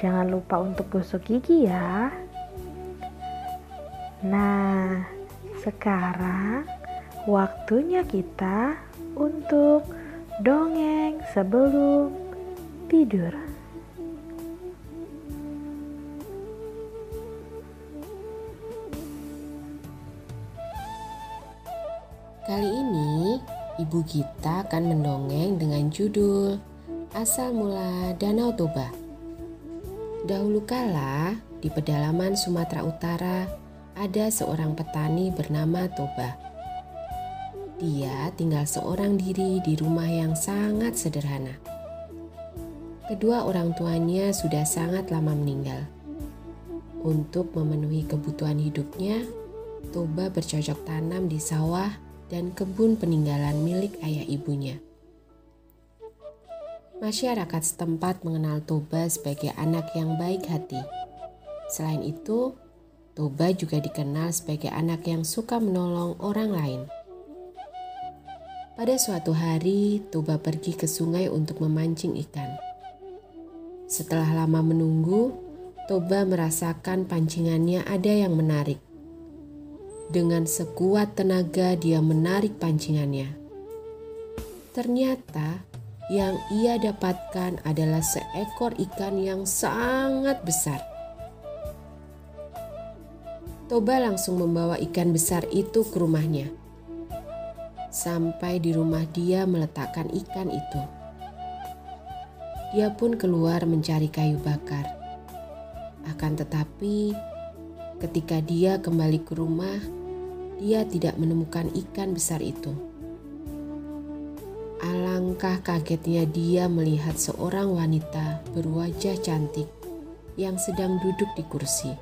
Jangan lupa untuk gosok gigi ya. Nah, sekarang waktunya kita untuk dongeng sebelum tidur. Kali ini, Ibu Gita akan mendongeng dengan judul Asal Mula Danau Toba. Dahulu kala, di pedalaman Sumatera Utara, ada seorang petani bernama Toba. Dia tinggal seorang diri di rumah yang sangat sederhana. Kedua orang tuanya sudah sangat lama meninggal. Untuk memenuhi kebutuhan hidupnya, Toba bercocok tanam di sawah dan kebun peninggalan milik ayah ibunya. Masyarakat setempat mengenal Toba sebagai anak yang baik hati. Selain itu, Toba juga dikenal sebagai anak yang suka menolong orang lain. Pada suatu hari, Toba pergi ke sungai untuk memancing ikan. Setelah lama menunggu, Toba merasakan pancingannya ada yang menarik. Dengan sekuat tenaga, dia menarik pancingannya. Ternyata yang ia dapatkan adalah seekor ikan yang sangat besar. Toba langsung membawa ikan besar itu ke rumahnya. Sampai di rumah dia meletakkan ikan itu. Dia pun keluar mencari kayu bakar. Akan tetapi, ketika dia kembali ke rumah, dia tidak menemukan ikan besar itu. Alangkah kagetnya dia melihat seorang wanita berwajah cantik yang sedang duduk di kursi.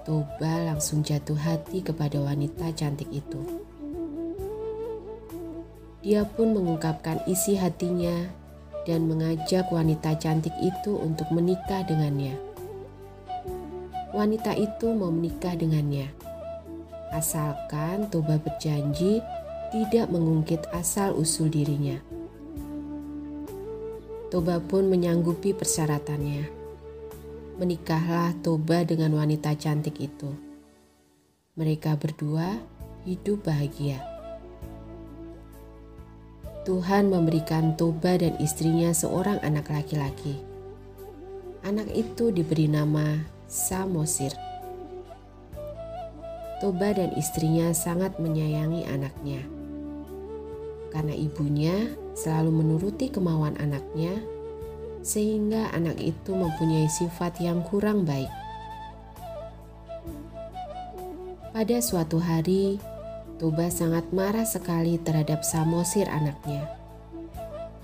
Toba langsung jatuh hati kepada wanita cantik itu. Dia pun mengungkapkan isi hatinya dan mengajak wanita cantik itu untuk menikah dengannya. Wanita itu mau menikah dengannya, asalkan Toba berjanji tidak mengungkit asal-usul dirinya. Toba pun menyanggupi persyaratannya. Menikahlah Toba dengan wanita cantik itu. Mereka berdua hidup bahagia. Tuhan memberikan Toba dan istrinya seorang anak laki-laki. Anak itu diberi nama Samosir. Toba dan istrinya sangat menyayangi anaknya karena ibunya selalu menuruti kemauan anaknya, sehingga anak itu mempunyai sifat yang kurang baik. Pada suatu hari, Toba sangat marah sekali terhadap Samosir anaknya,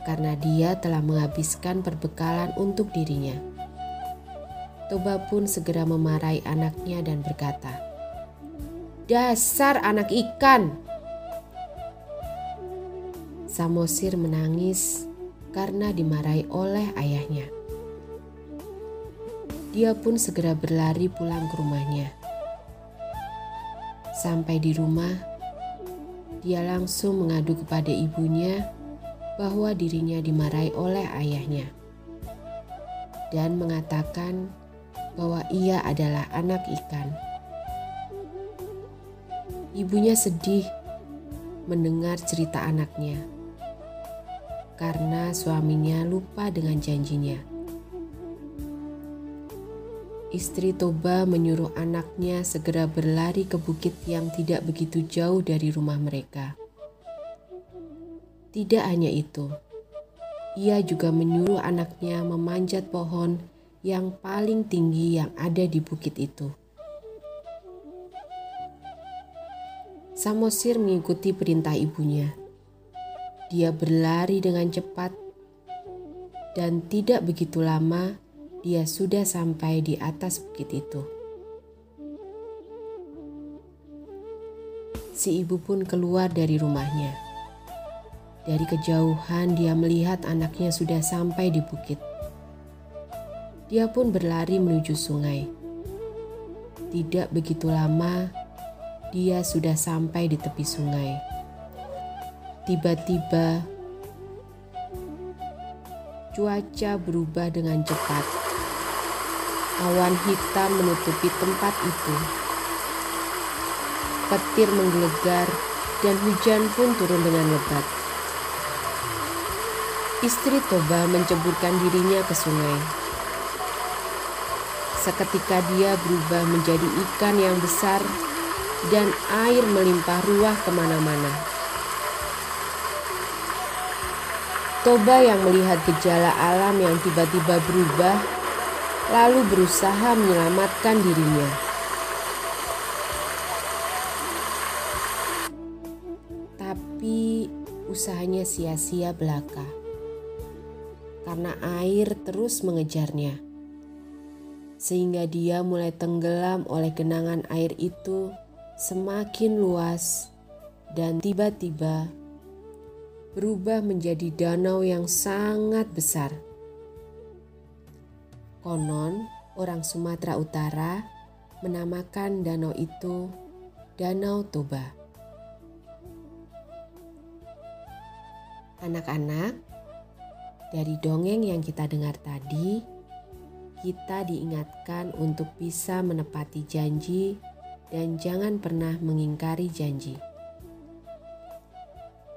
karena dia telah menghabiskan perbekalan untuk dirinya. Toba pun segera memarahi anaknya dan berkata, "Dasar anak ikan!" Samosir menangis karena dimarahi oleh ayahnya. Dia pun segera berlari pulang ke rumahnya. Sampai di rumah, dia langsung mengadu kepada ibunya bahwa dirinya dimarahi oleh ayahnya dan mengatakan bahwa ia adalah anak ikan. Ibunya sedih mendengar cerita anaknya karena suaminya lupa dengan janjinya. Istri Toba menyuruh anaknya segera berlari ke bukit yang tidak begitu jauh dari rumah mereka. Tidak hanya itu, ia juga menyuruh anaknya memanjat pohon yang paling tinggi yang ada di bukit itu. Samosir mengikuti perintah ibunya dia berlari dengan cepat, dan tidak begitu lama dia sudah sampai di atas bukit itu. Si ibu pun keluar dari rumahnya. Dari kejauhan, dia melihat anaknya sudah sampai di bukit. Dia pun berlari menuju sungai. Tidak begitu lama, dia sudah sampai di tepi sungai. Tiba-tiba, cuaca berubah dengan cepat. Awan hitam menutupi tempat itu. Petir menggelegar dan hujan pun turun dengan lebat. Istri Toba menceburkan dirinya ke sungai. Seketika dia berubah menjadi ikan yang besar dan air melimpah ruah ke mana-mana. Toba yang melihat gejala alam yang tiba-tiba berubah, lalu berusaha menyelamatkan dirinya. Tapi usahanya sia-sia belaka karena air terus mengejarnya, sehingga dia mulai tenggelam oleh genangan air itu semakin luas dan tiba-tiba berubah menjadi danau yang sangat besar. Konon, orang Sumatera Utara menamakan danau itu Danau Toba. Anak-anak, dari dongeng yang kita dengar tadi, kita diingatkan untuk bisa menepati janji dan jangan pernah mengingkari janji.